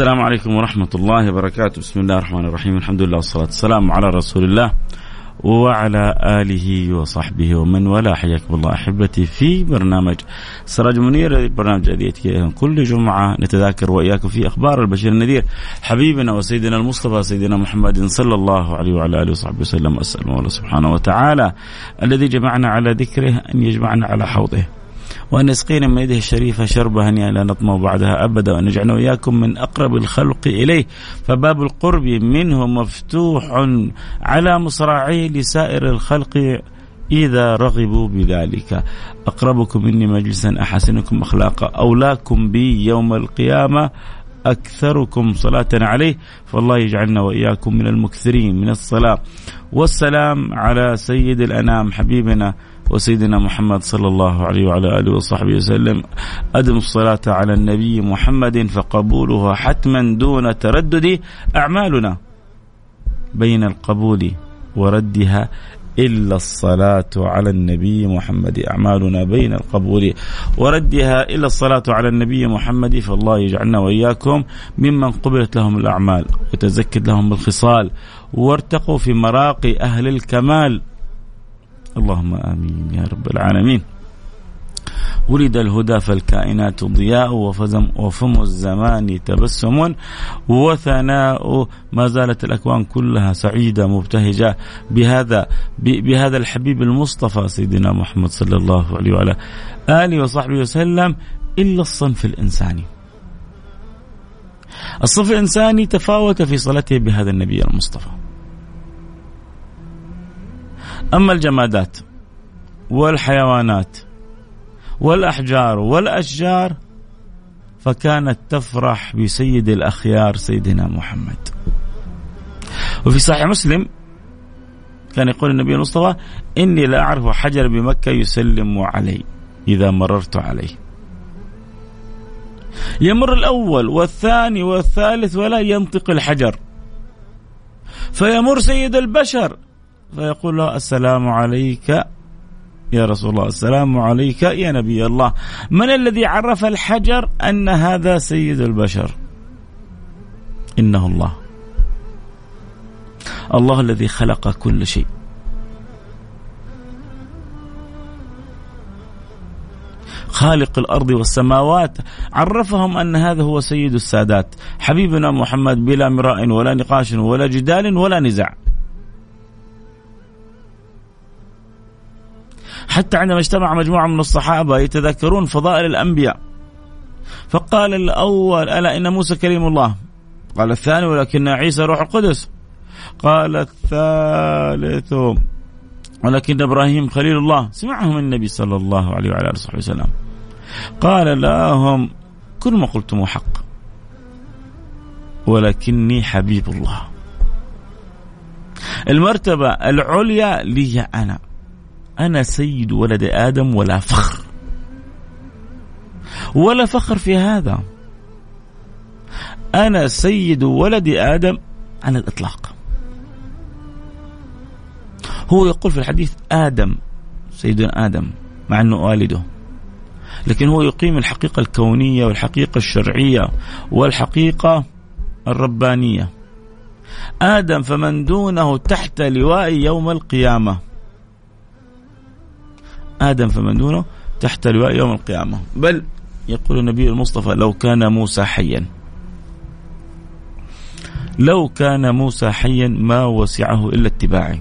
السلام عليكم ورحمة الله وبركاته. بسم الله الرحمن الرحيم. الحمد لله والصلاة والسلام على رسول الله وعلى آله وصحبه ومن والاه. حياكم الله أحبتي في برنامج سراج منير برنامج الذي كل جمعة. نتذاكر وإياكم في أخبار البشير النذير. حبيبنا وسيدنا المصطفى سيدنا محمد صلى الله عليه وعلى آله وصحبه وسلم. أسأل الله سبحانه وتعالى الذي جمعنا على ذكره أن يجمعنا على حوضه. وأن يسقينا من يده الشريفة شربة هنيئة لا نطمع بعدها أبدا وأن يجعلنا وإياكم من أقرب الخلق إليه. فباب القرب منه مفتوح على مصراعيه لسائر الخلق إذا رغبوا بذلك. أقربكم مني مجلسا أحسنكم أخلاقا أولاكم بي يوم القيامة أكثركم صلاة عليه. فالله يجعلنا وإياكم من المكثرين من الصلاة. والسلام على سيد الأنام حبيبنا وسيدنا محمد صلى الله عليه وعلى آله وصحبه وسلم. أدم الصلاة على النبي محمد فقبولها حتما دون تردد. أعمالنا بين القبول وردها إلا الصلاة على النبي محمد. أعمالنا بين القبول وردها إلا الصلاة على النبي محمد. فالله يجعلنا وإياكم ممن قبلت لهم الأعمال. وتزكت لهم الخصال وارتقوا في مراقي أهل الكمال. اللهم آمين يا رب العالمين ولد الهدى فالكائنات ضياء وفم الزمان تبسم وثناء ما زالت الأكوان كلها سعيدة مبتهجة بهذا بهذا الحبيب المصطفى سيدنا محمد صلى الله عليه وعلى آله وصحبه وسلم إلا الصنف الإنساني. الصنف الإنساني تفاوت في صلته بهذا النبي المصطفى. أما الجمادات والحيوانات والأحجار والأشجار فكانت تفرح بسيد الأخيار سيدنا محمد. وفي صحيح مسلم كان يقول النبي المصطفى إني لا أعرف حجر بمكة يسلم علي إذا مررت عليه. يمر الأول والثاني والثالث ولا ينطق الحجر. فيمر سيد البشر فيقول له السلام عليك يا رسول الله السلام عليك يا نبي الله. من الذي عرف الحجر أن هذا سيد البشر؟ إنه الله. الله الذي خلق كل شيء. خالق الأرض والسماوات. عرفهم أن هذا هو سيد السادات. حبيبنا محمد بلا مراء ولا نقاش ولا جدال ولا نزاع. حتى عندما اجتمع مجموعة من الصحابة يتذكرون فضائل الأنبياء. فقال الأول ألا إن موسى كريم الله؟ قال الثاني ولكن عيسى روح القدس. قال الثالث ولكن إبراهيم خليل الله. سمعهم النبي صلى الله عليه وعلى آله وصحبه وسلم. قال لهم كل ما قلتم حق. ولكني حبيب الله. المرتبة العليا لي أنا. أنا سيد ولد آدم ولا فخر. ولا فخر في هذا. أنا سيد ولد آدم على الإطلاق. هو يقول في الحديث آدم سيدنا آدم مع أنه والده. لكن هو يقيم الحقيقة الكونية والحقيقة الشرعية والحقيقة الربانية. آدم فمن دونه تحت لواء يوم القيامة. آدم فمن دونه تحت لواء يوم القيامة. بل يقول النبي المصطفى لو كان موسى حيا. لو كان موسى حيا ما وسعه إلا اتباعي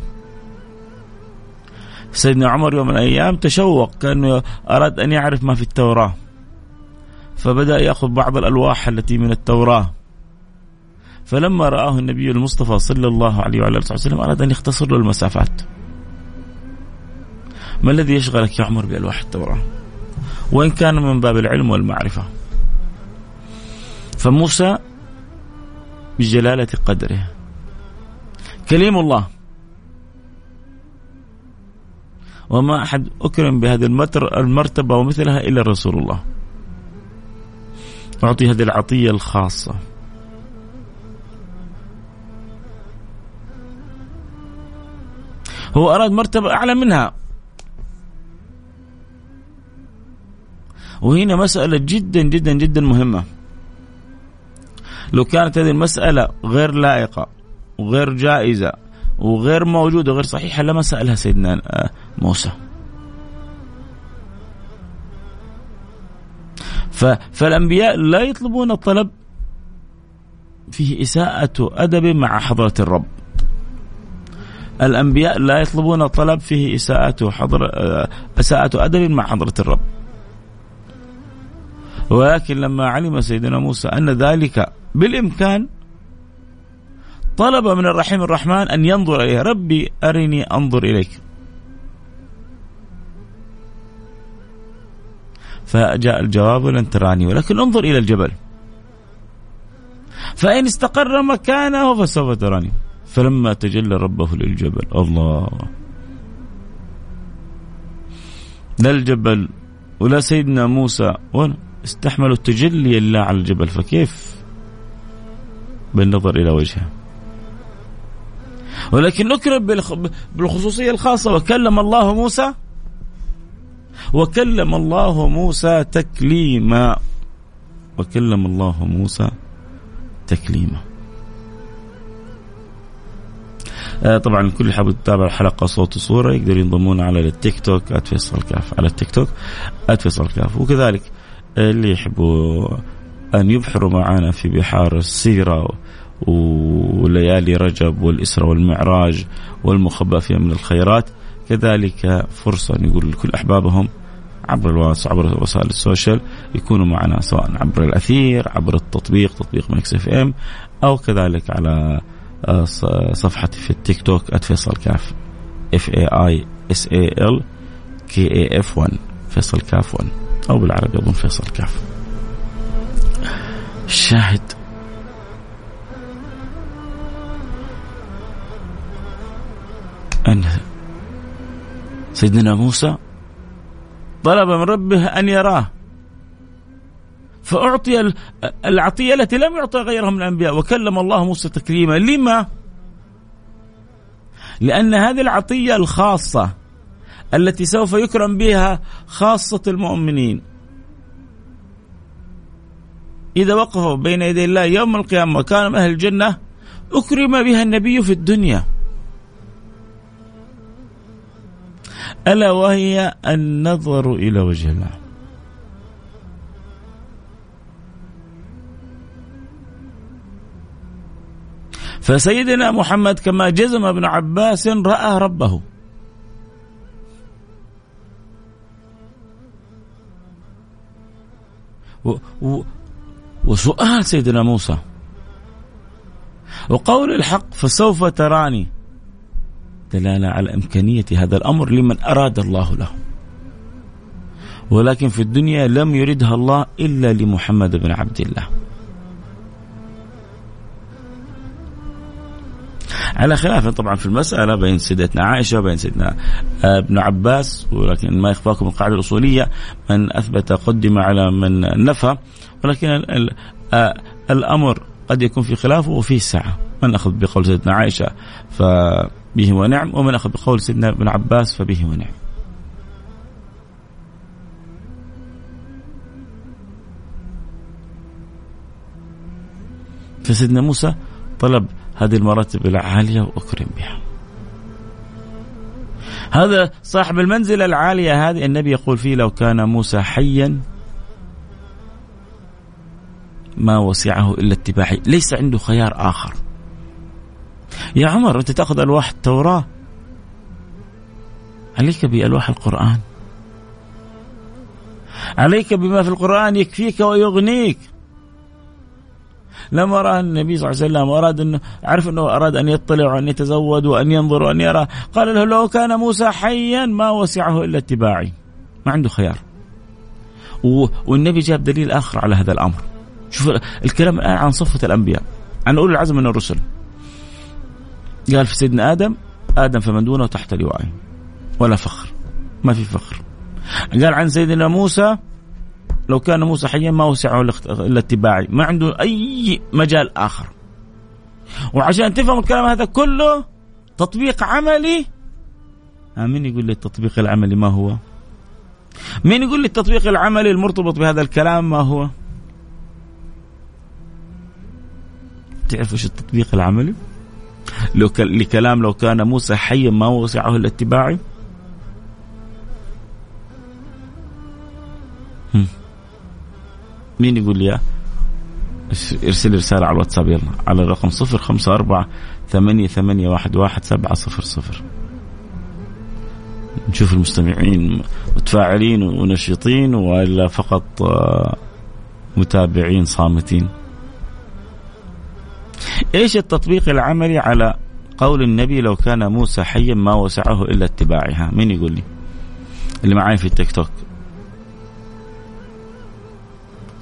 سيدنا عمر يوم من الأيام تشوق كان أراد أن يعرف ما في التوراة. فبدأ يأخذ بعض الألواح التي من التوراة. فلما رآه النبي المصطفى صلى الله عليه وعلى آله وسلم أراد أن يختصر له المسافات. ما الذي يشغلك يا عمر بألواح التوراة؟ وإن كان من باب العلم والمعرفة. فموسى بجلالة قدره. كليم الله. وما أحد أكرم بهذه المرتبة ومثلها إلا رسول الله. أعطي هذه العطية الخاصة. هو أراد مرتبة أعلى منها. وهنا مسألة جدا جدا جدا مهمة. لو كانت هذه المسألة غير لائقة وغير جائزة وغير موجودة وغير صحيحة لما سألها سيدنا آه، موسى. فالأنبياء لا يطلبون الطلب فيه إساءة أدب مع حضرة الرب. الأنبياء لا يطلبون طلب فيه إساءة حضر آه، إساءة أدب مع حضرة الرب. ولكن لما علم سيدنا موسى أن ذلك بالإمكان طلب من الرحيم الرحمن أن ينظر إليه. ربي أرني أنظر إليك. فجاء الجواب لن تراني ولكن انظر إلى الجبل. فإن استقر مكانه فسوف تراني. فلما تجلى ربه للجبل الله! لا الجبل ولا سيدنا موسى ولا استحملوا تجلي الله على الجبل فكيف؟ بالنظر إلى وجهه. ولكن نكرم بالخصوصية الخاصة وكلم الله موسى وكلم الله موسى تكليما. وكلم الله موسى تكليما. آه طبعا اللي حابب يتابع الحلقة صوت وصورة يقدر ينضمون على التيك توك @فيصل كاف على التيك توك @فيصل كاف. وكذلك اللي يحبوا أن يبحروا معنا في بحار السيرة وليالي رجب والإسرة والمعراج والمخبى فيها من الخيرات. كذلك فرصة أن يقول لكل أحبابهم عبر الواتس عبر وسائل السوشيال يكونوا معنا سواء عبر الأثير عبر التطبيق تطبيق مكس إف إم أو كذلك على آه، صفحتي في التيك توك @فيصل كاف F A I S A L K A F 1 فيصل كاف 1 أو بالعربي أظن فيصل كاف الشاهد أن سيدنا موسى طلب من ربه أن يراه فأعطي العطية التي لم يعطى غيرها من الأنبياء وكلم الله موسى تكريما. لما؟ لأن هذه العطية الخاصة التي سوف يكرم بها خاصة المؤمنين. إذا وقفوا بين يدي الله يوم القيامة وكانوا أهل الجنة أكرم بها النبي في الدنيا. ألا وهي النظر إلى وجه الله. فسيدنا محمد كما جزم ابن عباس رأى ربه. و وسؤال سيدنا موسى. وقول الحق فسوف تراني دلالة على إمكانية هذا الأمر لمن أراد الله له. ولكن في الدنيا لم يردها الله إلا لمحمد بن عبد الله. على خلاف طبعا في المسألة بين سيدتنا عائشة وبين سيدنا آه، ابن عباس ولكن ما يخفاكم القاعدة الأصولية من أثبت قدم على من نفى ولكن آه، الأمر قد يكون في خلافه وفيه سعة. من أخذ بقول سيدنا عائشة فبه ونعم ومن أخذ بقول سيدنا ابن عباس فبه ونعم. فسيدنا موسى طلب هذه المراتب العالية وأكرم بها. هذا صاحب المنزلة العالية هذه النبي يقول فيه لو كان موسى حيا ما وسعه إلا اتباعي. ليس عنده خيار آخر. يا عمر أنت تأخذ ألواح التوراة؟ عليك بألواح القرآن. عليك بما في القرآن يكفيك ويغنيك. لما راى النبي صلى الله عليه وسلم واراد انه عرف أنه أراد أن يطلع وأن يتزود وأن ينظر وأن يرى. قال له لو كان موسى حيا ما وسعه إلا اتباعي. ما عنده خيار. والنبي جاب دليل آخر على هذا الأمر. شوف الكلام الآن عن صفه الأنبياء. عن أولي العزم من الرسل. قال في سيدنا آدم آدم فمن دونه تحت لوائه. ولا فخر. ما في فخر. قال عن سيدنا موسى لو كان موسى حيا ما وسعه إلا ما عنده أي مجال آخر. وعشان تفهم الكلام هذا كله تطبيق عملي. آه، مين يقول لي التطبيق العملي ما هو؟ مين يقول لي التطبيق العملي المرتبط بهذا الكلام ما هو؟ تعرف إيش التطبيق العملي؟ لو ك... لكلام لو كان موسى حيا ما وسعه إلا اتباعي؟ مين يقول لي ارسل رسالة على الواتساب يلا. على الرقم صفر خمسة أربعة ثمانية ثمانية واحد واحد سبعة صفر صفر. نشوف المستمعين متفاعلين ونشيطين ولا فقط آه، متابعين صامتين. إيش التطبيق العملي على قول النبي لو كان موسى حيا ما وسعه إلا اتباعها؟ مين يقول لي؟ اللي معاي في التيك توك.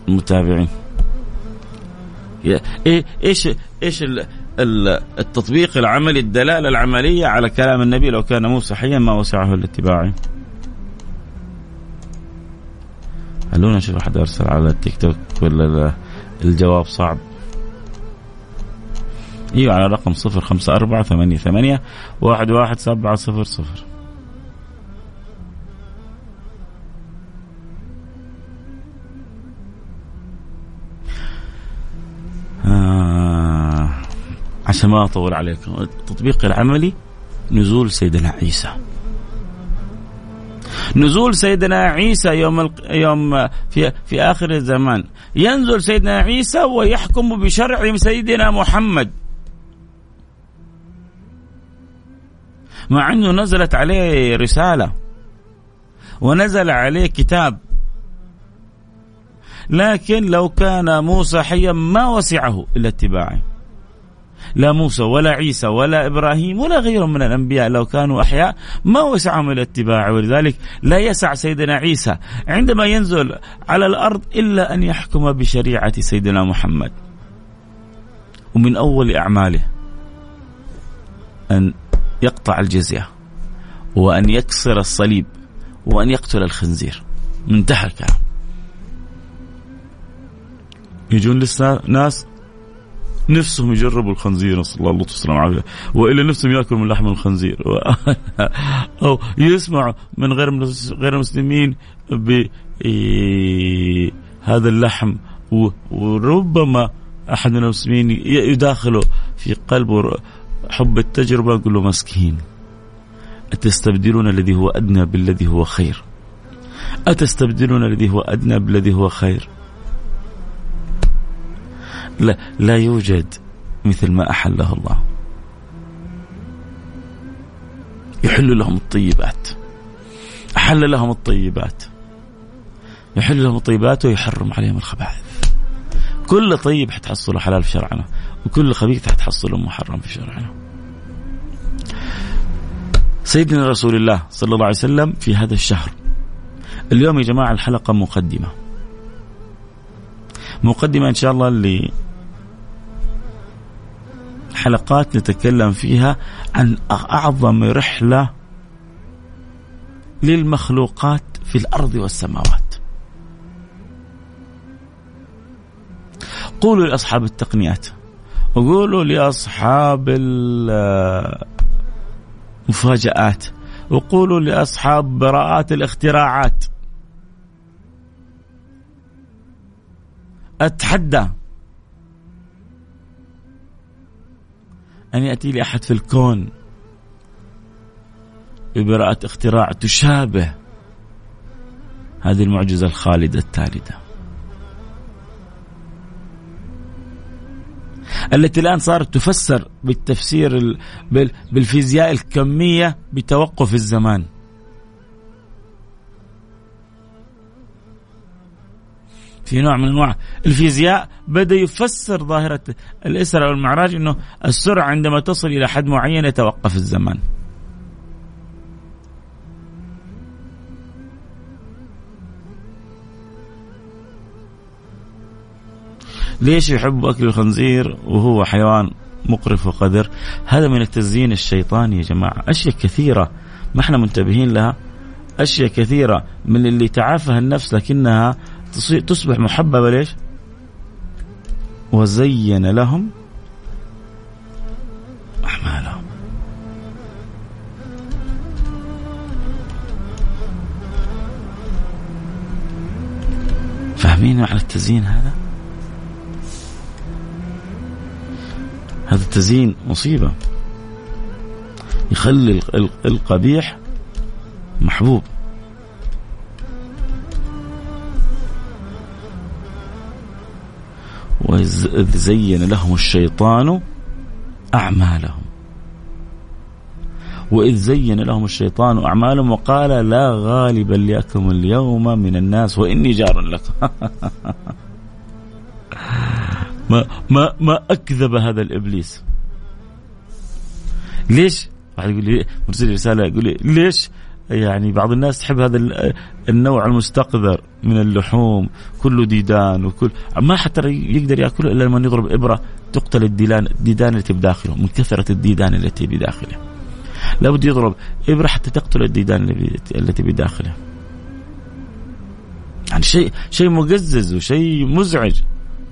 المتابعين. إيه، إيش إيش التطبيق العملي الدلالة العملية على كلام النبي لو كان موسى حيا ما وسعه الاتباع خلونا نشوف أحد أرسل على التيك توك ولا الجواب صعب. إيوه على رقم صفر خمسة أربعة ثمانية ثمانية واحد واحد سبعة صفر صفر. آه عشان ما أطول عليكم التطبيق العملي نزول سيدنا عيسى. نزول سيدنا عيسى يوم ال... يوم في في آخر الزمان. ينزل سيدنا عيسى ويحكم بشرع سيدنا محمد. مع أنه نزلت عليه رسالة ونزل عليه كتاب. لكن لو كان موسى حيا ما وسعه إلا اتباعه لا موسى ولا عيسى ولا إبراهيم ولا غيرهم من الأنبياء لو كانوا أحياء ما وسعهم إلا اتباعه ولذلك لا يسع سيدنا عيسى عندما ينزل على الأرض إلا أن يحكم بشريعة سيدنا محمد. ومن أول أعماله أن يقطع الجزية وأن يكسر الصليب وأن يقتل الخنزير. منتهى الكلام. يجون لسه ناس نفسهم يجربوا الخنزير نسأل الله والسلامة والعافية. وإلا نفسهم يأكلوا من لحم الخنزير. أو يسمعوا من غير غير المسلمين بهذا اللحم وربما أحد من المسلمين يداخله في قلبه حب التجربة يقول له مسكين. أتستبدلون الذي هو أدنى بالذي هو خير؟ أتستبدلون الذي هو أدنى بالذي هو خير؟ لا, لا يوجد مثل ما أحله الله. يحل لهم الطيبات. أحل لهم الطيبات. يحل لهم الطيبات ويحرم عليهم الخبائث. كل طيب حتحصله حلال في شرعنا وكل خبيث حتحصله محرم في شرعنا. سيدنا رسول الله صلى الله عليه وسلم في هذا الشهر. اليوم يا جماعة الحلقة مقدمة. مقدمة إن شاء الله حلقات نتكلم فيها عن أعظم رحلة للمخلوقات في الأرض والسماوات. قولوا لأصحاب التقنيات. وقولوا لأصحاب المفاجآت. وقولوا لأصحاب براءات الاختراعات. أتحدى أن يأتي لي أحد في الكون ببراءة اختراع تشابه هذه المعجزة الخالدة التالدة. التي الآن صارت تفسر بالتفسير بالفيزياء الكمية بتوقف الزمان. في نوع من أنواع الفيزياء بدأ يفسر ظاهرة الإسراء والمعراج إنه السرعة عندما تصل إلى حد معين يتوقف الزمان. ليش يحب أكل الخنزير وهو حيوان مقرف وقذر؟ هذا من التزيين الشيطاني يا جماعة، أشياء كثيرة ما إحنا منتبهين لها أشياء كثيرة من اللي تعافها النفس لكنها تصبح محببة ليش؟ وزين لهم أعمالهم. فاهمين معنى التزيين هذا؟ هذا التزيين مصيبة. يخلي القبيح محبوب. وإذ زين لهم الشيطان أعمالهم. وإذ زين لهم الشيطان أعمالهم وقال لا غالب لكم اليوم من الناس وإني جار لكم ما ما ما أكذب هذا الإبليس. ليش؟ واحد يقول لي مرسل رسالة يقول لي ليش يعني بعض الناس تحب هذا النوع المستقذر من اللحوم كله ديدان وكل ما حتى يقدر ياكله إلا لما يضرب إبرة تقتل الديدان الديدان التي بداخله من كثرة الديدان التي بداخله. لابد يضرب إبرة حتى تقتل الديدان التي بداخله. يعني شيء شيء مقزز وشيء مزعج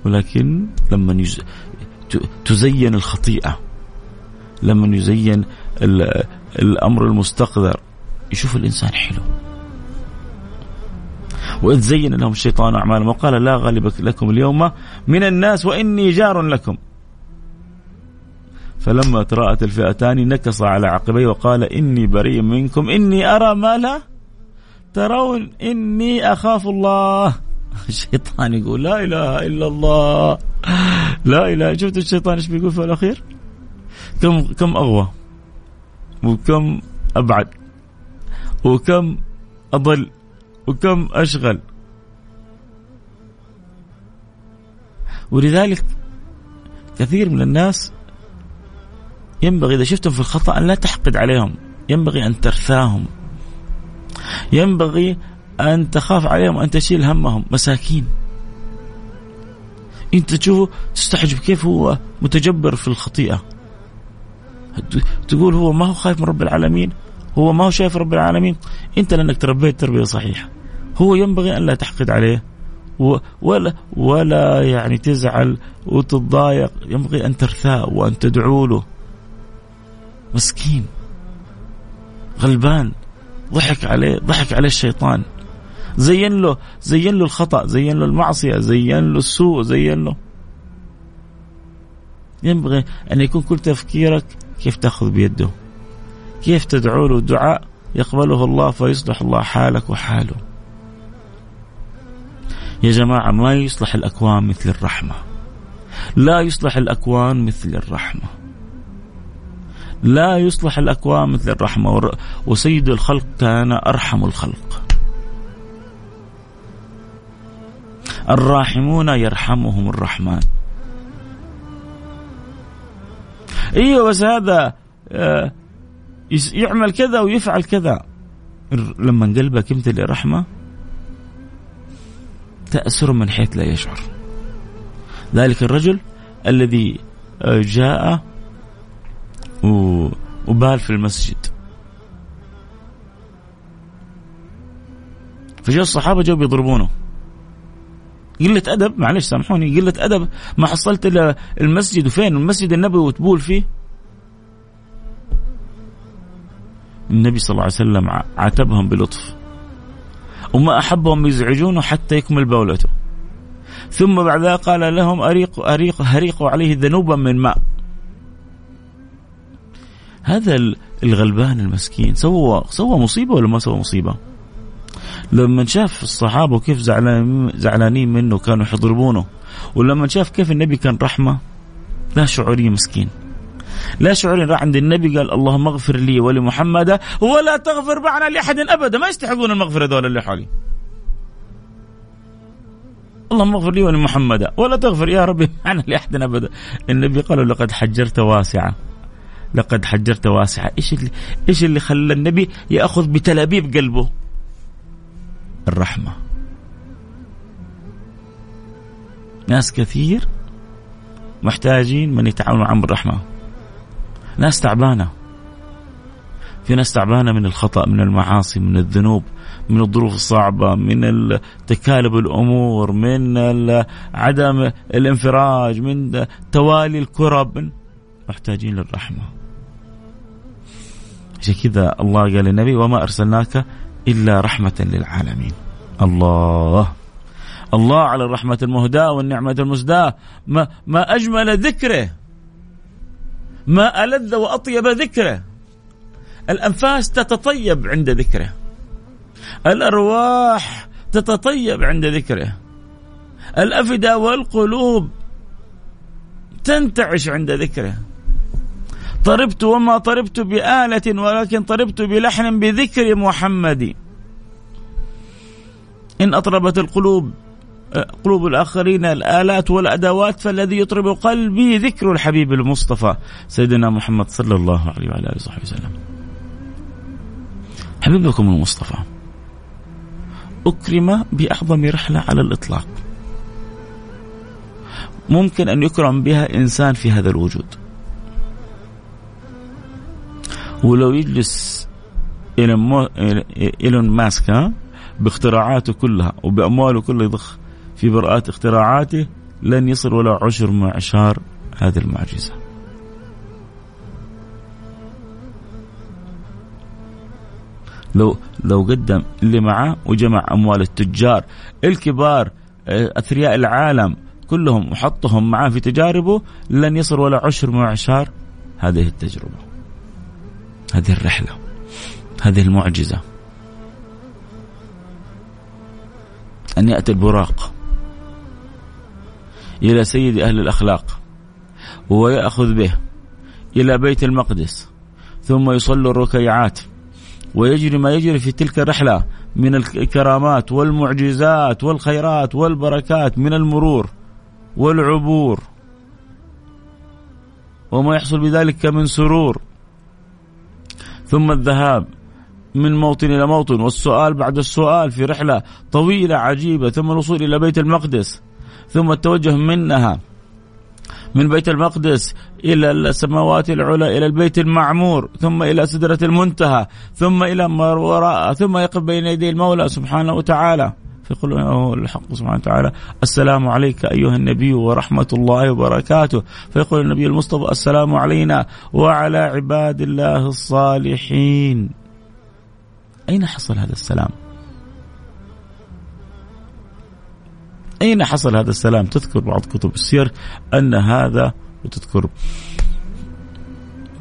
ولكن لما يز... تزين الخطيئة لما يزين الأمر المستقذر يشوف الإنسان حلو. وإذ زين لهم الشيطان أعمالهم وقال لا غالب لكم اليوم من الناس وإني جار لكم. فلما تراءت الفئتان نكص على عقبيه وقال إني بريء منكم إني أرى ما لا ترون إني أخاف الله. الشيطان يقول لا إله إلا الله. لا إله شفت الشيطان إيش بيقول في الأخير؟ كم كم أغوى؟ وكم أبعد؟ وكم أضل وكم أشغل. ولذلك كثير من الناس ينبغي إذا شفتم في الخطأ أن لا تحقد عليهم. ينبغي أن ترثاهم. ينبغي أن تخاف عليهم وأن تشيل همهم. مساكين. أنت تشوفه تستحجب كيف هو متجبر في الخطيئة. تقول هو ما هو خايف من رب العالمين؟ هو ما هو شايف رب العالمين. انت لانك تربيت تربية صحيحة. هو ينبغي أن لا تحقد عليه. ولا ولا يعني تزعل وتتضايق. ينبغي أن ترثاء وأن تدعو له. مسكين. غلبان. ضحك عليه. ضحك عليه الشيطان. زين له زين له الخطأ. زين له المعصية. زين له السوء. زين له. ينبغي أن يكون كل تفكيرك كيف تأخذ بيده. كيف تدعو له دعاء يقبله الله فيصلح الله حالك وحاله. يا جماعة ما يصلح الأكوان مثل الرحمة. لا يصلح الأكوان مثل الرحمة. لا يصلح الأكوان مثل الرحمة. وسيد الخلق كان أرحم الخلق. الراحمون يرحمهم الرحمن. أيوه بس هذا؟ آه، يعمل كذا ويفعل كذا. لما قلبك يمتلئ رحمة تأسر من حيث لا يشعر. ذلك الرجل الذي آه، جاء وبال في المسجد. فجاء الصحابة جاءوا بيضربونه. قلة أدب معلش سامحوني قلة أدب. ما حصلت إلا المسجد وفين؟ المسجد النبوي وتبول فيه. النبي صلى الله عليه وسلم عاتبهم بلطف. وما أحبهم يزعجونه حتى يكمل بولته. ثم بعد ذلك قال لهم أريق أريق هريقوا عليه ذنوبا من ماء. هذا الغلبان المسكين سوى سوى مصيبة ولا ما سوى مصيبة؟ لما شاف الصحابة كيف زعلانين زعلانين منه كانوا يضربونه ولما شاف كيف النبي كان رحمة لا شعوري مسكين. لا شعوري راح عند النبي. قال اللهم اغفر لي ولمحمد ولا تغفر معنا لأحد أبدا. ما يستحقون المغفرة دول اللي حولي. اللهم اغفر لي ولمحمد ولا تغفر يا ربي معنا لأحد أبدا. النبي قال لقد حجرت واسعة. لقد حجرت واسعة. إيش اللي إيش اللي خلى النبي يأخذ بتلابيب قلبه؟ الرحمة. ناس كثير محتاجين من يتعاونوا معهم بالرحمة ناس تعبانة. في ناس تعبانة من الخطأ من المعاصي من الذنوب من الظروف الصعبة من تكالب الأمور من عدم الانفراج من توالي الكرب محتاجين للرحمة. عشان كذا الله قال للنبي وما أرسلناك إلا رحمة للعالمين. الله. الله على الرحمة المهداة والنعمة المسداة ما, ما أجمل ذكره. ما ألذ وأطيب ذكره. الأنفاس تتطيب عند ذكره. الأرواح تتطيب عند ذكره. الأفئدة والقلوب تنتعش عند ذكره. طربت وما طربت بآلة ولكن طربت بلحن بذكر محمد. إن أطربت القلوب قلوب الآخرين الآلات والأدوات فالذي يطرب قلبي ذكر الحبيب المصطفى سيدنا محمد صلى الله عليه وعلى آله وصحبه وسلم. حبيبكم المصطفى أكرم بأعظم رحلة على الإطلاق. ممكن أن يكرم بها إنسان في هذا الوجود. ولو يجلس إيلون ماسك باختراعاته كلها وبأمواله كلها يضخ في براءات اختراعاته لن يصل ولا عشر معشار هذه المعجزة. لو لو قدم اللي معاه وجمع أموال التجار الكبار آه، أثرياء العالم كلهم وحطهم معاه في تجاربه لن يصل ولا عشر معشار هذه التجربة هذه الرحلة هذه المعجزة. أن يأتي البراق. إلى سيد أهل الأخلاق ويأخذ به إلى بيت المقدس ثم يصلي الركيعات ويجري ما يجري في تلك الرحلة من الكرامات والمعجزات والخيرات والبركات من المرور والعبور وما يحصل بذلك من سرور. ثم الذهاب من موطن إلى موطن والسؤال بعد السؤال في رحلة طويلة عجيبة ثم الوصول إلى بيت المقدس. ثم التوجه منها من بيت المقدس إلى السماوات العلى إلى البيت المعمور ثم إلى سدرة المنتهى ثم إلى ما وراء ثم يقف بين يدي المولى سبحانه وتعالى. فيقول له الحق سبحانه وتعالى. السلام عليك أيها النبي ورحمة الله وبركاته. فيقول النبي المصطفى السلام علينا وعلى عباد الله الصالحين. أين حصل هذا السلام؟ أين حصل هذا السلام؟ تذكر بعض كتب السير أن هذا وتذكر.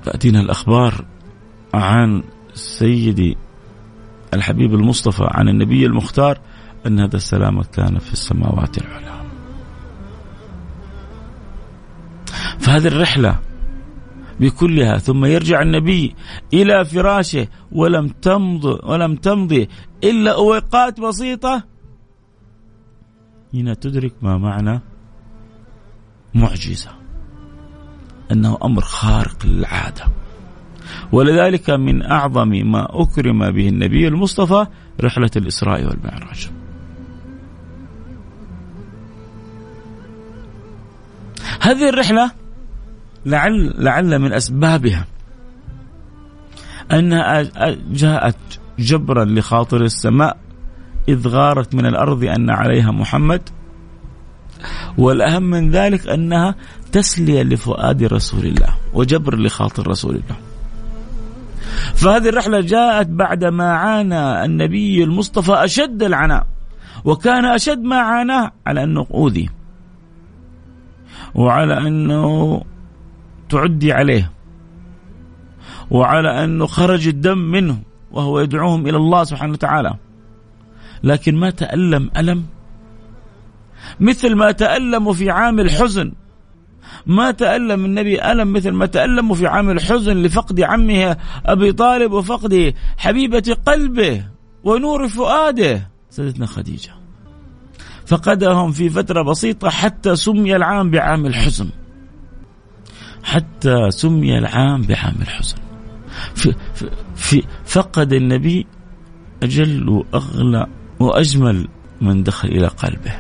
تأتينا الأخبار عن سيدي الحبيب المصطفى عن النبي المختار أن هذا السلام كان في السماوات العلى. فهذه الرحلة بكلها ثم يرجع النبي إلى فراشه ولم تمض ولم تمضي إلا أوقات بسيطة. هنا تدرك ما معنى معجزة. أنه أمر خارق للعادة. ولذلك من أعظم ما أكرم به النبي المصطفى رحلة الإسراء والمعراج. هذه الرحلة لعل لعل من أسبابها أنها جاءت جبرا لخاطر السماء. إذ غارت من الأرض أن عليها محمد. والأهم من ذلك أنها تسلية لفؤاد رسول الله وجبر لخاطر رسول الله. فهذه الرحلة جاءت بعدما عانى النبي المصطفى أشد العناء وكان أشد ما عاناه على أنه أوذي وعلى أنه تعدي عليه وعلى أنه خرج الدم منه وهو يدعوهم إلى الله سبحانه وتعالى. لكن ما تألم ألم؟ مثل ما تألموا في عام الحزن. ما تألم النبي ألم مثل ما تألموا في عام الحزن لفقد عمه أبي طالب وفقد حبيبة قلبه ونور فؤاده. سيدتنا خديجة فقدهم في فترة بسيطة حتى سمي العام بعام الحزن. حتى سمي العام بعام الحزن. في, في, فقد النبي أجل وأغلى وأجمل من دخل إلى قلبه.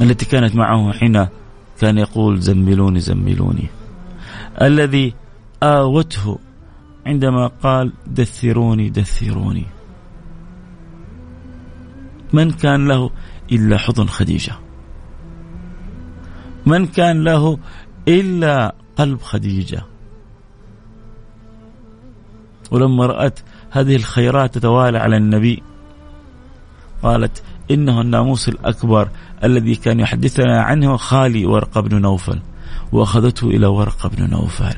التي كانت معه حين كان يقول زملوني زملوني الذي آوته عندما قال دثروني دثروني. من كان له إلا حضن خديجة؟ من كان له إلا قلب خديجة؟ ولما رأت هذه الخيرات تتوالى على النبي قالت إنه الناموس الأكبر الذي كان يحدثنا عنه خالي ورقة بن نوفل وأخذته إلى ورقة بن نوفل.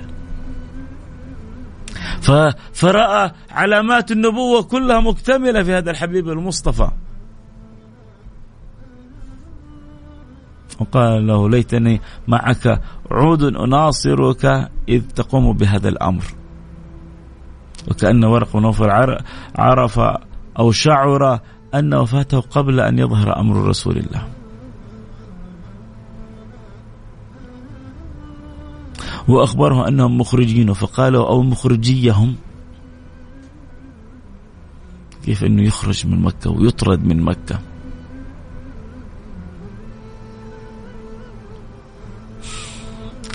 فرأى علامات النبوة كلها مكتملة في هذا الحبيب المصطفى. وقال له ليتني معك عود أناصرك إذ تقوم بهذا الأمر. وكأن ورق نوفل عرف أو شعر أن وفاته قبل أن يظهر أمر رسول الله. وأخبره أنهم مخرجين فقالوا أو مخرجيهم. كيف أنه يخرج من مكة ويطرد من مكة؟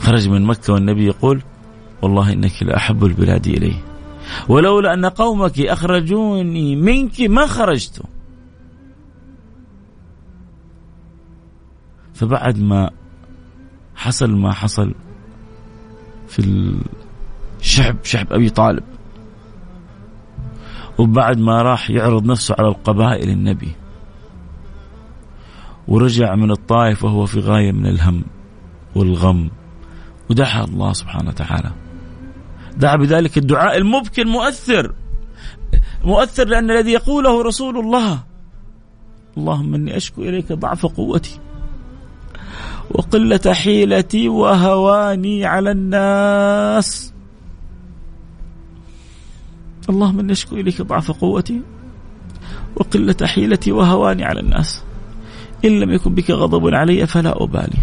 خرج من مكة والنبي يقول والله إنك لأحب البلاد إلي ولولا أن قومك أخرجوني منك ما خرجت. فبعد ما حصل ما حصل في الشعب شعب أبي طالب. وبعد ما راح يعرض نفسه على القبائل النبي. ورجع من الطائف وهو في غاية من الهم والغم. ودعا الله سبحانه وتعالى. دعا بذلك الدعاء المبكي المؤثر مؤثر لأن الذي يقوله رسول الله. اللهم إني أشكو إليك ضعف قوتي. وقلة حيلتي وهواني على الناس. اللهم إني أشكو إليك ضعف قوتي وقلة حيلتي وهواني على الناس. إن لم يكن بك غضب علي فلا أبالي.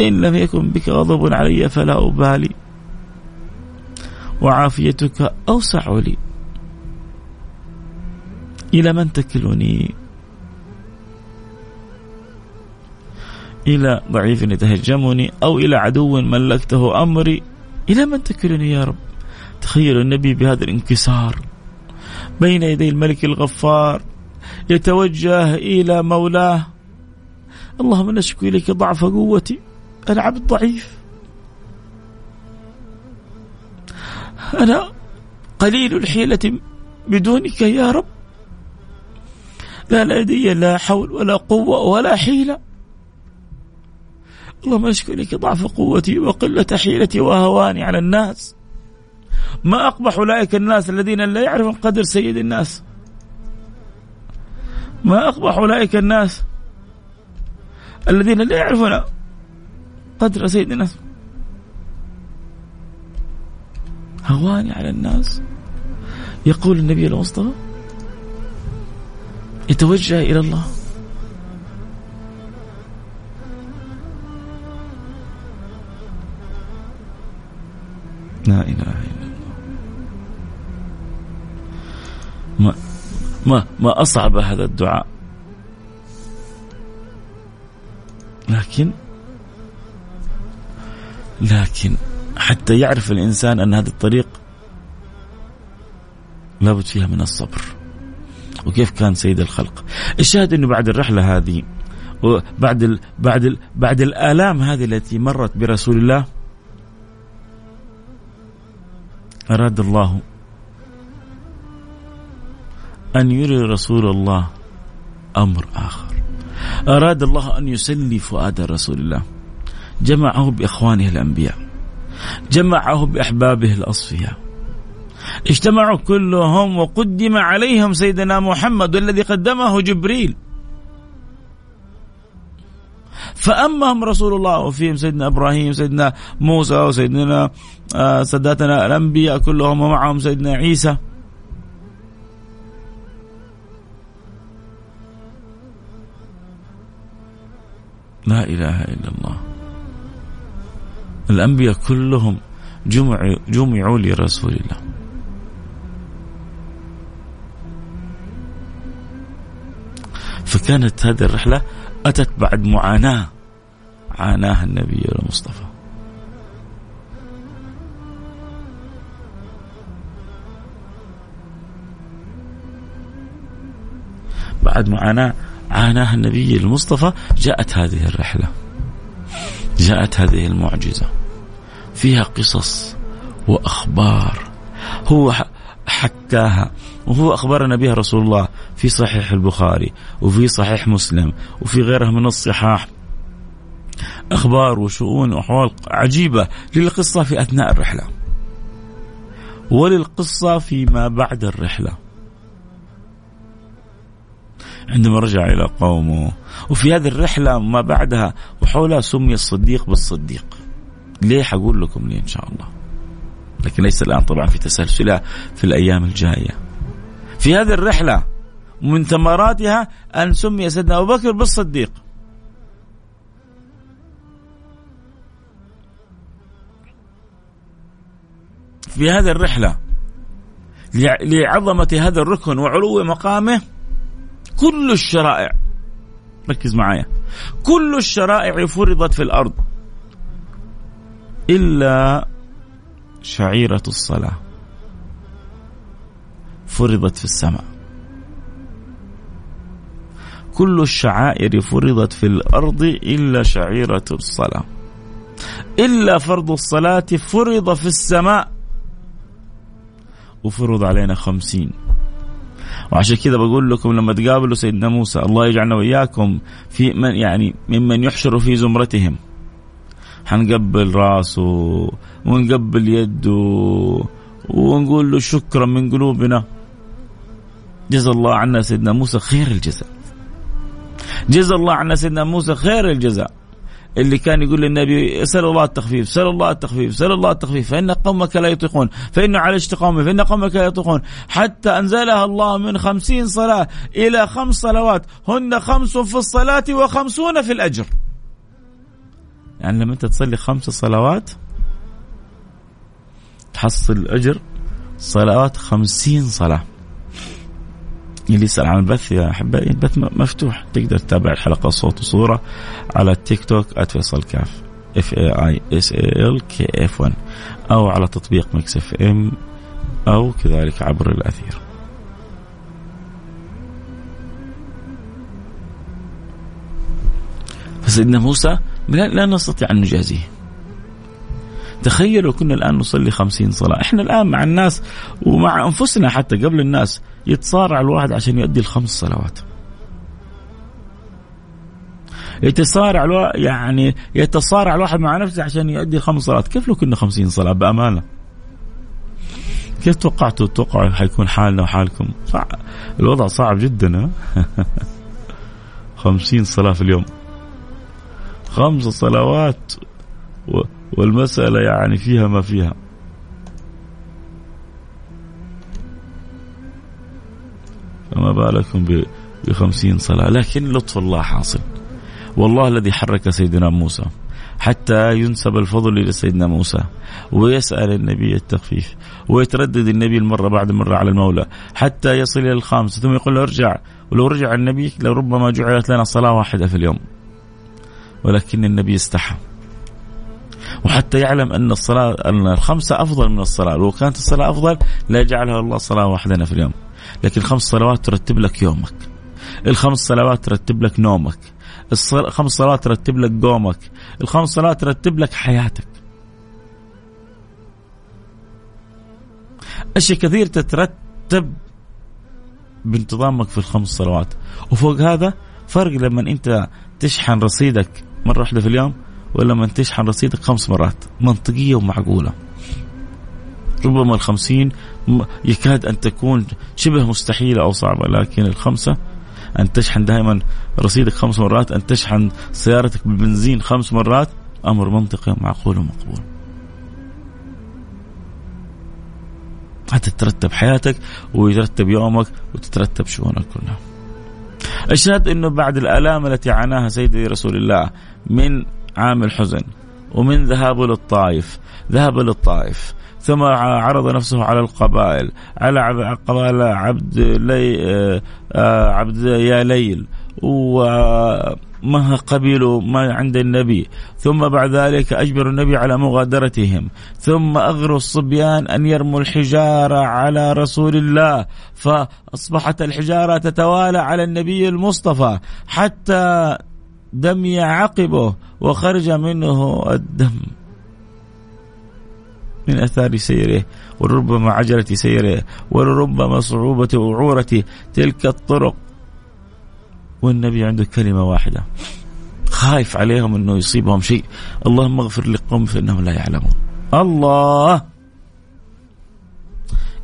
إن لم يكن بك غضب علي فلا أبالي. وعافيتك أوسع لي. إلى من تكلني؟ إلى ضعيف يتهجمني أو إلى عدو ملكته أمري. إلى من تكلني يا رب؟ تخيل النبي بهذا الانكسار. بين يدي الملك الغفار يتوجه إلى مولاه. اللهم نشكو إليك ضعف قوتي. أنا عبد ضعيف. أنا قليل الحيلة بدونك يا رب. لا لدي لا حول ولا قوة ولا حيلة. اللهم اشكو لك ضعف قوتي وقلة حيلتي وهواني على الناس. ما أقبح أولئك الناس الذين لا يعرفون قدر سيد الناس. ما أقبح أولئك الناس الذين لا يعرفون قدر سيدنا هواني على الناس. يقول النبي المصطفى يتوجه إلى الله. لا إله إلا الله. ما ما ما أصعب هذا الدعاء. لكن لكن حتى يعرف الإنسان أن هذا الطريق لابد فيها من الصبر. وكيف كان سيد الخلق. الشاهد أنه بعد الرحلة هذه وبعد ال بعد ال بعد الآلام هذه التي مرت برسول الله أراد الله أن يري رسول الله أمر آخر. أراد الله أن يسلي فؤاد رسول الله. جمعه بإخوانه الأنبياء. جمعه بأحبابه الأصفياء. اجتمعوا كلهم وقدم عليهم سيدنا محمد والذي قدمه جبريل. فأمهم رسول الله وفيهم سيدنا إبراهيم سيدنا موسى وسيدنا آه، ساداتنا الأنبياء كلهم ومعهم سيدنا عيسى. لا إله إلا الله. الأنبياء كلهم جمعوا, جمعوا لرسول الله. فكانت هذه الرحلة أتت بعد معاناة. عاناها النبي المصطفى. بعد معاناة عاناها النبي المصطفى. جاءت هذه الرحلة. جاءت هذه المعجزة. فيها قصص وأخبار. هو حكاها. وهو أخبرنا بها رسول الله في صحيح البخاري وفي صحيح مسلم وفي غيرها من الصحاح. أخبار وشؤون وأحوال عجيبة للقصة في أثناء الرحلة. وللقصة فيما بعد الرحلة. عندما رجع إلى قومه. وفي هذه الرحلة ما بعدها وحولها سمي الصديق بالصديق. ليه حقول لكم ليه إن شاء الله؟ لكن ليس الآن طبعا في تسلسلها في الأيام الجاية. في هذه الرحلة ومن ثمراتها أن سمي سيدنا أبو بكر بالصديق. في هذه الرحلة لعظمة هذا الركن وعلو مقامه كل الشرائع. ركز معايا. كل الشرائع فرضت في الأرض. إلا شعيرة الصلاة. فرضت في السماء. كل الشعائر فرضت في الأرض إلا شعيرة الصلاة. إلا فرض الصلاة فرض في السماء. وفرض علينا خمسين. وعشان كذا بقول لكم لما تقابلوا سيدنا موسى الله يجعلنا وإياكم في من يعني ممن يحشر في زمرتهم. حنقبل راسه ونقبل يده ونقول له شكرا من قلوبنا. جزا الله عنا سيدنا موسى خير الجزاء. جزا الله عنا سيدنا موسى خير الجزاء. اللي كان يقول للنبي سل الله التخفيف سل الله التخفيف سل الله التخفيف. فإن قومك لا يطيقون فإن على قومي فإن قومك لا يطيقون. حتى أنزلها الله من خمسين صلاة إلى خمس صلوات هن خمس في الصلاة وخمسون في الأجر. يعني لما أنت تصلي خمس صلوات تحصل أجر صلوات خمسين صلاة اللي يسأل عن البث يا أحبائي البث مفتوح تقدر تتابع الحلقة صوت وصورة على التيك توك @فيصل كاف F A I S A L K F 1 أو على تطبيق مكس اف ام أو كذلك عبر الأثير. فسيدنا موسى لا نستطيع أن نجازيه. تخيلوا كنا الآن نصلي خمسين صلاة، إحنا الآن مع الناس ومع أنفسنا حتى قبل الناس يتصارع الواحد عشان يؤدي الخمس صلوات. يتصارع ألو... يعني يتصارع الواحد مع نفسه عشان يؤدي الخمس صلوات. كيف لو كنا خمسين صلاة؟ بأمانة. كيف توقعتوا توقعوا حيكون حالنا وحالكم؟ صعب. الوضع صعب جدا خمسين صلاة في اليوم. خمس صلوات والمسألة يعني فيها ما فيها. فما بالكم بخمسين صلاة. لكن لطف الله حاصل. والله الذي حرك سيدنا موسى حتى ينسب الفضل إلى سيدنا موسى ويسأل النبي التخفيف ويتردد النبي المرة بعد مرة على المولى حتى يصل إلى الخامسة ثم يقول له ارجع. ولو رجع النبي لربما جعلت لنا صلاة واحدة في اليوم. ولكن النبي استحى وحتى يعلم أن الصلاة أن الخمسه أفضل من الصلاة، لو كانت الصلاة أفضل لا يجعلها الله صلاة واحدة في اليوم. لكن خمس صلوات ترتب لك يومك. الخمس صلوات ترتب لك نومك. الخمس صلوات ترتب لك قومك. الخمس صلوات ترتب لك حياتك. أشياء كثير تترتب بانتظامك في الخمس صلوات وفوق هذا فرق لما أنت تشحن رصيدك مرة واحدة في اليوم ولا من تشحن رصيدك خمس مرات. منطقية ومعقولة. ربما الخمسين يكاد أن تكون شبه مستحيلة أو صعبة لكن الخمسة أن تشحن دائما رصيدك خمس مرات أن تشحن سيارتك بالبنزين خمس مرات أمر منطقي ومعقول ومقبول. تترتب حياتك ويترتب يومك وتترتب شؤونك كلها. أشهد إنه بعد الألام التي عاناها سيدي رسول الله من عام الحزن ومن ذهابه للطائف ذهب للطائف. ثم عرض نفسه على القبائل على قبائل عبد لي آه، عبد يا ليل. وما قبلوا ما عند النبي. ثم بعد ذلك أجبر النبي على مغادرتهم. ثم أغروا الصبيان أن يرموا الحجارة على رسول الله. فأصبحت الحجارة تتوالى على النبي المصطفى حتى دمي عقبه وخرج منه الدم من أثار سيره ولربما عجلة سيره ولربما صعوبة وعورة. تلك الطرق. والنبي عنده كلمة واحدة. خايف عليهم إنه يصيبهم شيء. اللهم اغفر لقوم فإنهم لا يعلمون. الله!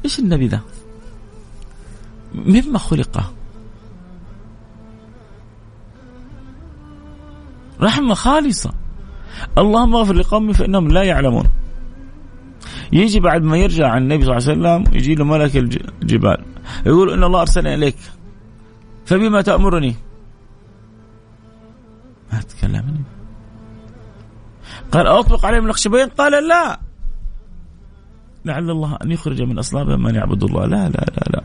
إيش النبي ذا؟ مما خلق رحمة خالصة. اللهم اغفر لقومي فإنهم لا يعلمون. يجي بعد ما يرجع عن النبي صلى الله عليه وسلم يجي له ملك الجبال يقول إن الله أرسلني إليك. فبما تأمرني. ما تكلمني. قال أطبق عليهم الأخشبين قال لا. لعل الله أن يخرج من أصلابهم من يعبد الله. لا لا لا لا.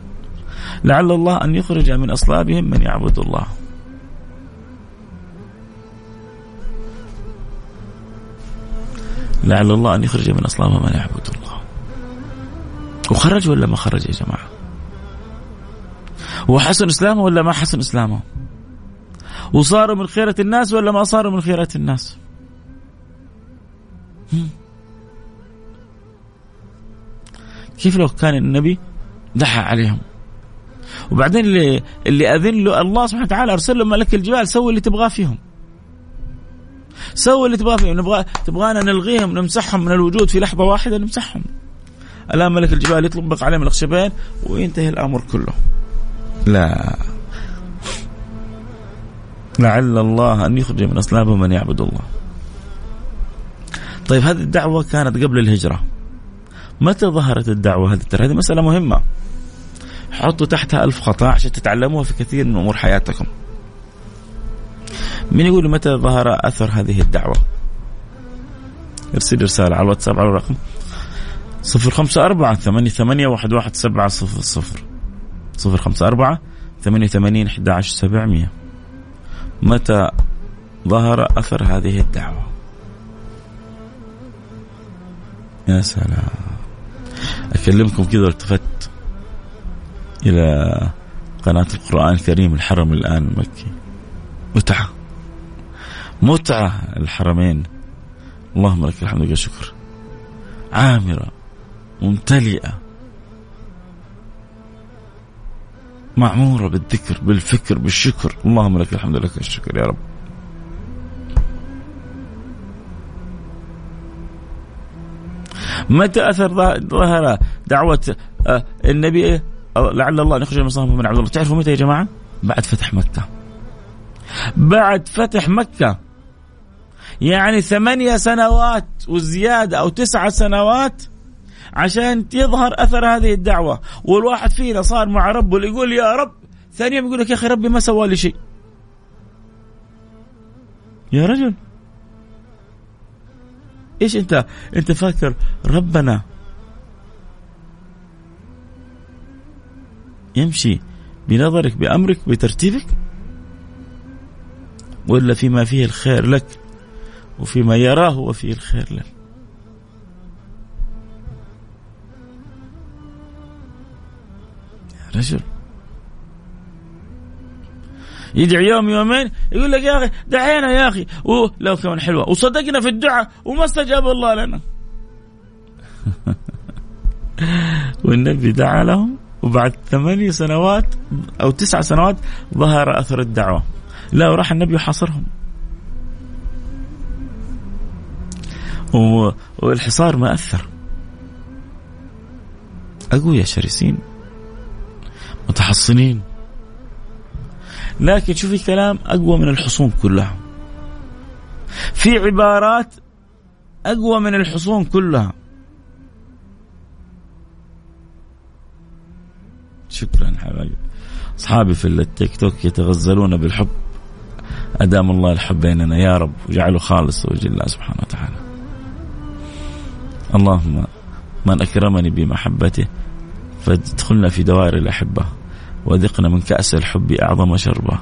لعل الله أن يخرج من أصلابهم من يعبد الله. لعل الله أن يخرج من أصلاب من يعبد الله. وخرج ولا ما خرج يا جماعة؟ وحسن إسلامه ولا ما حسن إسلامه؟ وصاروا من خيرة الناس ولا ما صاروا من خيرة الناس؟ كيف لو كان النبي دحى عليهم؟ وبعدين اللي اللي اذن له الله سبحانه وتعالى أرسل له ملك الجبال سوي اللي تبغاه فيهم. سوي اللي تبغاه فيهم. نبغى تبغانا نلغيهم نمسحهم من الوجود في لحظة واحدة نمسحهم. الآن ملك الجبال يطبق عليهم الاخشبين وينتهي الأمر كله. لا. لعل الله أن يخرج من اصلابهم من يعبد الله. طيب هذه الدعوة كانت قبل الهجرة. متى ظهرت الدعوة هذه ترى هذه مسألة مهمة. حطوا تحتها ألف خطأ عشان تتعلموها في كثير من أمور حياتكم. من يقول متى ظهر أثر هذه الدعوة؟ ارسل رسالة على الواتساب على الرقم صفر خمسة أربعة ثمانية ثمانية واحد واحد سبعة صفر صفر. صفر خمسة أربعة ثمانية ثمانين أحد عشر سبعمية. متى ظهر أثر هذه الدعوة؟ يا سلام. أكلمكم كذا التفت إلى قناة القرآن الكريم الحرم الآن المكي متعة متعة الحرمين. اللهم لك الحمد والشكر. عامرة ممتلئة. معمورة بالذكر بالفكر بالشكر. اللهم لك الحمد لك الشكر يا رب. متى أثر ظهر دعوة آه، النبي لعل الله يخرج من من عبد الله؟ تعرفوا متى يا جماعة؟ بعد فتح مكة. بعد فتح مكة. يعني ثمانية سنوات وزيادة أو تسعة سنوات عشان يظهر أثر هذه الدعوة. والواحد فينا صار مع ربه اللي يقول يا رب ثاني يوم يقول لك يا أخي ربي ما سوى لي شيء. يا رجل. إيش أنت؟ أنت فاكر ربنا يمشي بنظرك بأمرك بترتيبك؟ ولا فيما فيه الخير لك؟ وفيما يراه هو فيه الخير لك يا رجل. يدعي يوم يومين يقول لك يا أخي دعينا يا أخي. لو كمان حلوة. وصدقنا في الدعاء وما استجاب الله لنا. والنبي دعا لهم وبعد ثمانية سنوات أو تسع سنوات ظهر أثر الدعوة. لا وراح النبي يحاصرهم والحصار ما أثر. أقوياء شرسين متحصنين. لكن شوفي كلام أقوى من الحصون كلها. في عبارات أقوى من الحصون كلها. شكرا حبايبي أصحابي في التيك توك يتغزلون بالحب. أدام الله الحب بيننا يا رب وجعله خالص وجه الله سبحانه وتعالى. اللهم من أكرمني بمحبته فادخلنا في دوائر الأحبة وذقنا من كأس الحب أعظم شربة.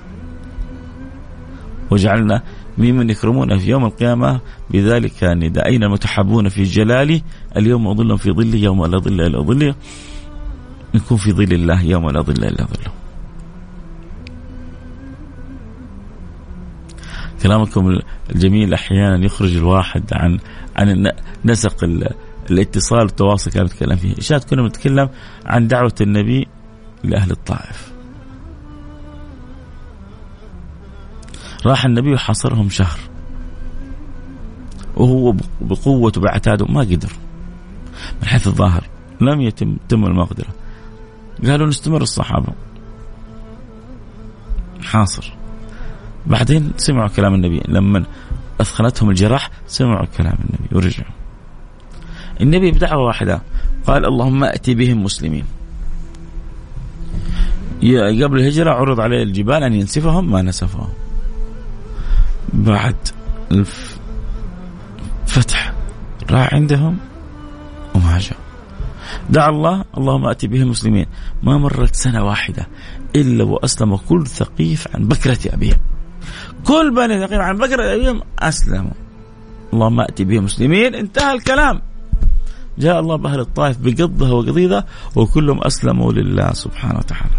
وجعلنا ممن يكرمون في يوم القيامة بذلك النداء أين المتحابون في جلالي اليوم أظل في ظلي يوم لا ظل إلا ظلي. نكون في ظل الله يوم لا ظل إلا ظله. كلامكم الجميل أحيانا يخرج الواحد عن عن نسق الاتصال والتواصل كان نتكلم فيه، شاهد كنا نتكلم عن دعوة النبي لأهل الطائف. راح النبي وحاصرهم شهر. وهو بقوته بعتاده ما قدر. من حيث الظاهر لم يتم تم المقدرة. قالوا نستمر الصحابة. حاصر. بعدين سمعوا كلام النبي. لما أثخنتهم الجراح سمعوا كلام النبي ورجعوا. النبي بدعوة واحدة. قال اللهم أتي بهم مسلمين. قبل الهجرة عرض عليه الجبال أن ينسفهم ما نسفهم. بعد الفتح راح عندهم وما جاء. دعا الله اللهم أتي بهم مسلمين. ما مرت سنة واحدة إلا وأسلم كل ثقيف عن بكرة أبيهم. كل بني ثقيف عن بكرة أبيهم أسلموا. اللهم أتي بهم مسلمين. انتهى الكلام. جاء الله بأهل الطائف بقضها وقضيضها وكلهم أسلموا لله سبحانه وتعالى.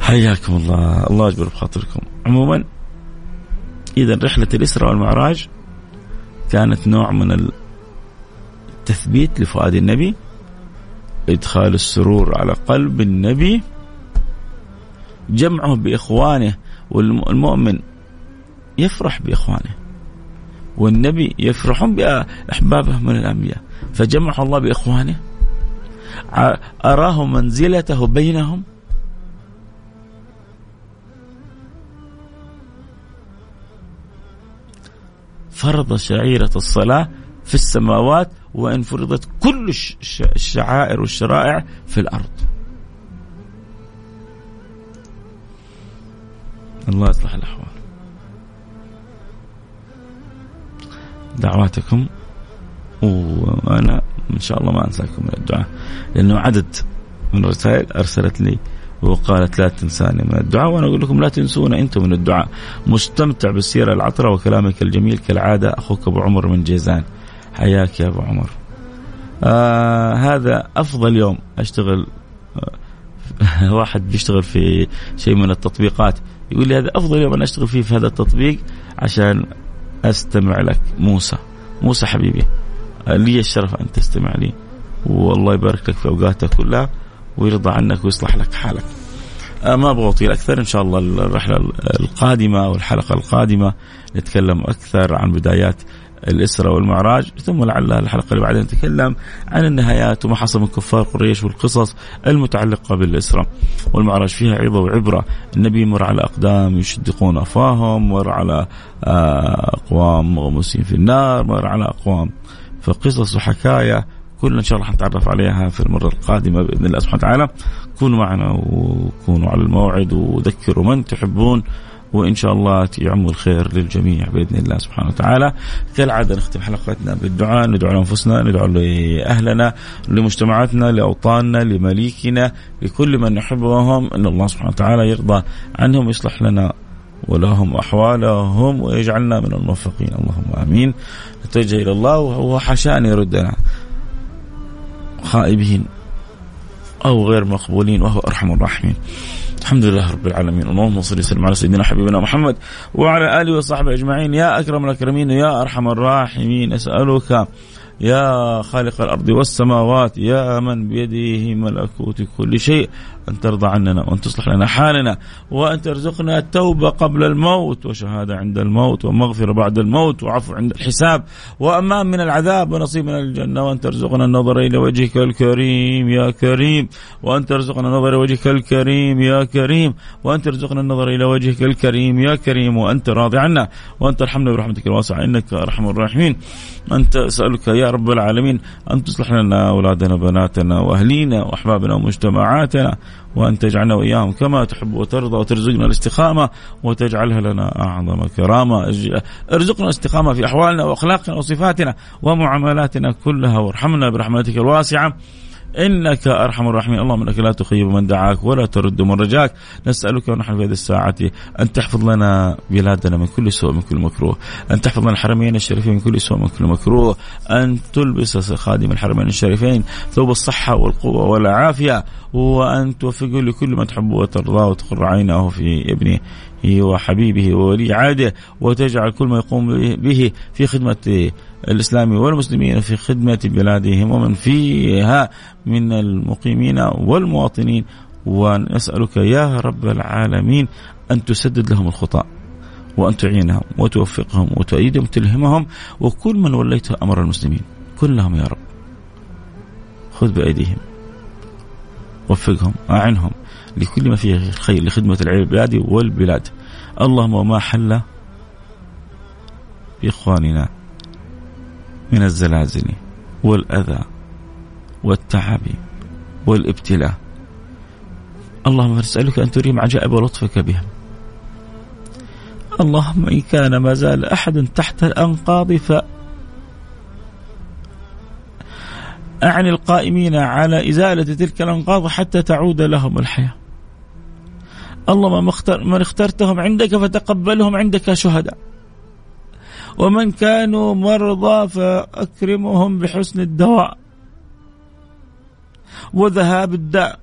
حياكم الله. الله يجبر بخاطركم. عموما إذا رحلة الإسراء والمعراج كانت نوع من التثبيت لفؤاد النبي إدخال السرور على قلب النبي جمعه بإخوانه والمؤمن يفرح بإخوانه والنبي يفرحون بأحبابه من الأنبياء. فجمعه الله بإخوانه أراه منزلته بينهم. فرض شعيرة الصلاة في السماوات وإن فرضت كل الشعائر والشرائع في الأرض. الله يصلح الأحوال. دعواتكم. وأنا إن شاء الله ما أنساكم من الدعاء. لأنه عدد من الرسائل أرسلت لي وقالت لا تنساني من الدعاء. وأنا أقول لكم لا تنسونا أنتم من الدعاء. مستمتع بالسيرة العطرة وكلامك الجميل كالعادة. أخوك أبو عمر من جيزان. حياك يا أبو عمر. آه هذا أفضل يوم أشتغل. آه واحد بيشتغل في شيء من التطبيقات. يقول لي هذا أفضل يوم أنا أشتغل فيه في هذا التطبيق عشان أستمع لك موسى. موسى حبيبي لي الشرف أن تستمع لي. والله يبارك لك في أوقاتك كلها ويرضى عنك ويصلح لك حالك. آه، ما أبغى أطيل أكثر إن شاء الله الرحلة القادمة والحلقة القادمة نتكلم أكثر عن بدايات الإسرة والمعراج ثم لعل الحلقة اللي بعدين نتكلم عن النهايات وما حصل من كفار قريش والقصص المتعلقة بالإسرة والمعراج. فيها عظة وعبرة. النبي مر على أقدام يشدقون أفواههم مر على آه، أقوام مغموسين في النار مر على أقوام فقصص وحكاية. كلنا إن شاء الله حنتعرف عليها في المرة القادمة بإذن الله سبحانه وتعالى. كونوا معنا وكونوا على الموعد وذكروا من تحبون. وإن شاء الله يعم الخير للجميع بإذن الله سبحانه وتعالى. كالعادة نختم حلقتنا بالدعاء، ندعو لأنفسنا، ندعو لأهلنا، لمجتمعاتنا، لأوطاننا، لمليكنا، لكل من نحبهم إن الله سبحانه وتعالى يرضى عنهم ويصلح لنا ولهم أحوالهم ويجعلنا من الموفقين اللهم آمين. نتوجه إلى الله وهو حاشا ان يردنا خائبين أو غير مقبولين وهو أرحم الراحمين. الحمد لله رب العالمين. اللهم صل وسلم على سيدنا حبيبنا محمد وعلى آله وصحبه أجمعين. يا أكرم الأكرمين يا أرحم الراحمين أسألك يا خالق الأرض والسماوات يا من بيده ملكوت كل شيء. أن ترضى عننا وأن تصلح لنا حالنا وأن ترزقنا التوبة قبل الموت وشهادة عند الموت ومغفرة بعد الموت وعفو عند الحساب وأمان من العذاب ونصيب من الجنة وأن ترزقنا النظر إلى وجهك الكريم يا كريم وأن ترزقنا النظر إلى وجهك الكريم يا كريم وأن ترزقنا النظر إلى وجهك الكريم يا كريم وأنت راضي عنا وأن ترحمنا برحمتك الواسعة إنك أرحم الراحمين أنت أسألك يا رب العالمين أن تصلح لنا أولادنا بناتنا وأهلينا وأحبابنا ومجتمعاتنا وأن تجعلنا وإياهم كما تحب وترضى وترزقنا الاستقامة وتجعلها لنا أعظم كرامة. ارزقنا الاستقامة في أحوالنا وأخلاقنا وصفاتنا ومعاملاتنا كلها. وارحمنا برحمتك الواسعة. إنك أرحم الراحمين. اللهم إنك لا تخيب من دعاك ولا ترد من رجاك. نسألك ونحن في هذه الساعة أن تحفظ لنا بلادنا من كل سوء من كل مكروه. أن تحفظ لنا الحرمين الشريفين من كل سوء من كل مكروه. أن تلبس خادم الحرمين الشريفين. ثوب الصحة والقوة والعافية. وأن توفقه لكل ما تحبه وترضاه وتقر عينه في ابنه. وحبيبه وولي عهده وتجعل كل ما يقوم به في خدمة الإسلام والمسلمين في خدمة بلادهم ومن فيها من المقيمين والمواطنين. ونسألك يا رب العالمين أن تسدد لهم الخطأ وأن تعينهم وتوفقهم وتؤيدهم وتلهمهم وكل من وليت أمر المسلمين كلهم يا رب. خذ بأيديهم وفقهم أعنهم لكل ما فيه خير لخدمة العباد والبلاد. اللهم وما حل بإخواننا من الزلازل والأذى والتعب والابتلاء. اللهم نسألك أن تريم عجائب لطفك بهم اللهم إن كان ما زال أحد تحت الأنقاض ف أعني القائمين على إزالة تلك الأنقاض حتى تعود لهم الحياة. اللهم اختر من اخترتهم عندك فتقبلهم عندك شهداء. ومن كانوا مرضى فأكرمهم بحسن الدواء. وذهاب الداء.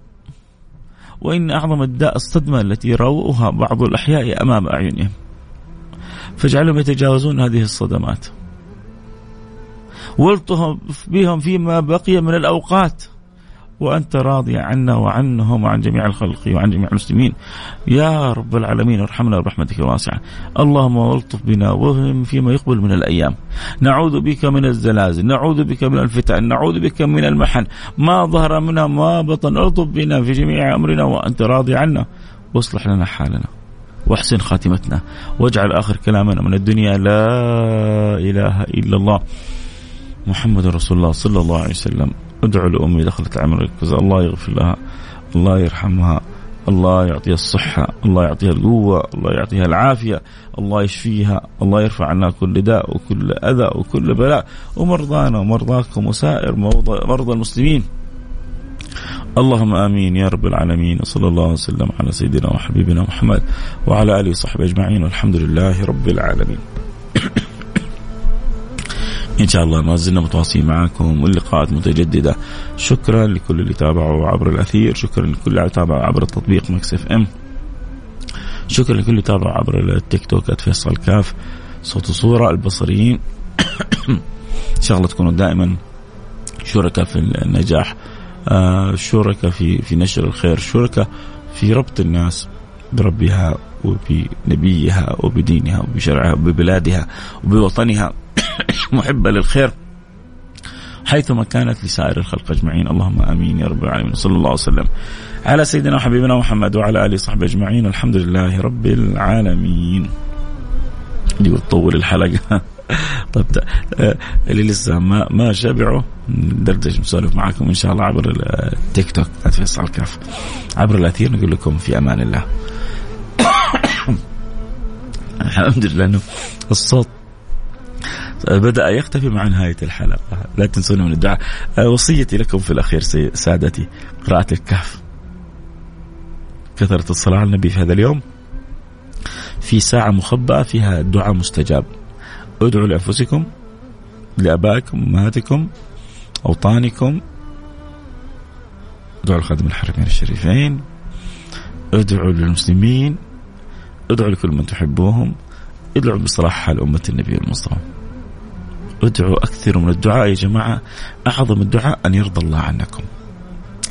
وإن أعظم الداء الصدمة التي رووها بعض الأحياء أمام أعينهم. فاجعلهم يتجاوزون هذه الصدمات. والطف بهم فيما بقي من الأوقات. وأنت راضي عنا وعنهم وعن جميع الخلق وعن جميع المسلمين. يا رب العالمين ارحمنا برحمتك الواسعة اللهم والطف بنا وهم فيما يقبل من الأيام. نعوذ بك من الزلازل نعوذ بك من الفتن نعوذ بك من المحن. ما ظهر منها ما بطن. ألطف بنا في جميع أمرنا وأنت راضي عنا. واصلح لنا حالنا. واحسن خاتمتنا. واجعل آخر كلامنا من الدنيا لا إله إلا الله. محمد رسول الله صلى الله عليه وسلم. ادعو لأمي دخلت عمرك الله يغفر لها الله يرحمها الله يعطيها الصحة الله يعطيها القوة الله يعطيها العافية الله يشفيها الله يرفع عنها كل داء وكل أذى وكل بلاء. ومرضانا ومرضاكم وسائر مرضى المسلمين. اللهم آمين يا رب العالمين. وصلى الله وسلم على سيدنا وحبيبنا محمد وعلى آله وصحبه أجمعين. والحمد لله رب العالمين. إن شاء الله ما زلنا متواصلين معكم واللقاءات متجددة. شكرا لكل اللي تابعوا عبر الأثير شكرا لكل اللي تابعوا عبر التطبيق Mix FM. شكرا لكل اللي تابعوا عبر التيك توك فيصل كاف. صوت وصورة البصريين. ان شاء الله تكونوا دائما شركاء في النجاح. آه شركاء في في نشر الخير شركاء في ربط الناس بربها وبنبيها وبدينها وبشرعها وببلادها وبوطنها. محبة للخير حيثما كانت لسائر الخلق أجمعين. اللهم آمين يا رب العالمين. صلى الله وسلم. على سيدنا وحبيبنا محمد وعلى آله وصحبه أجمعين. الحمد لله رب العالمين. دي بتطول الحلقة. طيب آه، اللي لسه ما ما شبعوا ندردش نسولف معاكم إن شاء الله عبر التيك توك فيصل كاف عبر الأثير نقول لكم في أمان الله. الحمد لله إنه الصوت بدأ يختفي مع نهاية الحلقة. لا تنسون من الدعاء. آه، وصيتي لكم في الأخير سادتي قراءة الكهف. كثرة الصلاة على النبي في هذا اليوم. في ساعة مخبأة فيها دعاء مستجاب. ادعوا لأنفسكم لآبائكم أمهاتكم أوطانكم. ادعوا لخادم الحرمين الشريفين. ادعوا للمسلمين. ادعوا لكل من تحبوهم. ادعوا بصلاح حال أمة النبي المصطفى. ادعوا أكثر من الدعاء يا جماعة. أعظم الدعاء أن يرضى الله عنكم.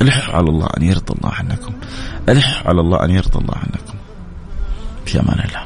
الحوا على الله أن يرضى الله عنكم. الحوا على الله أن يرضى الله عنكم. في أمان الله.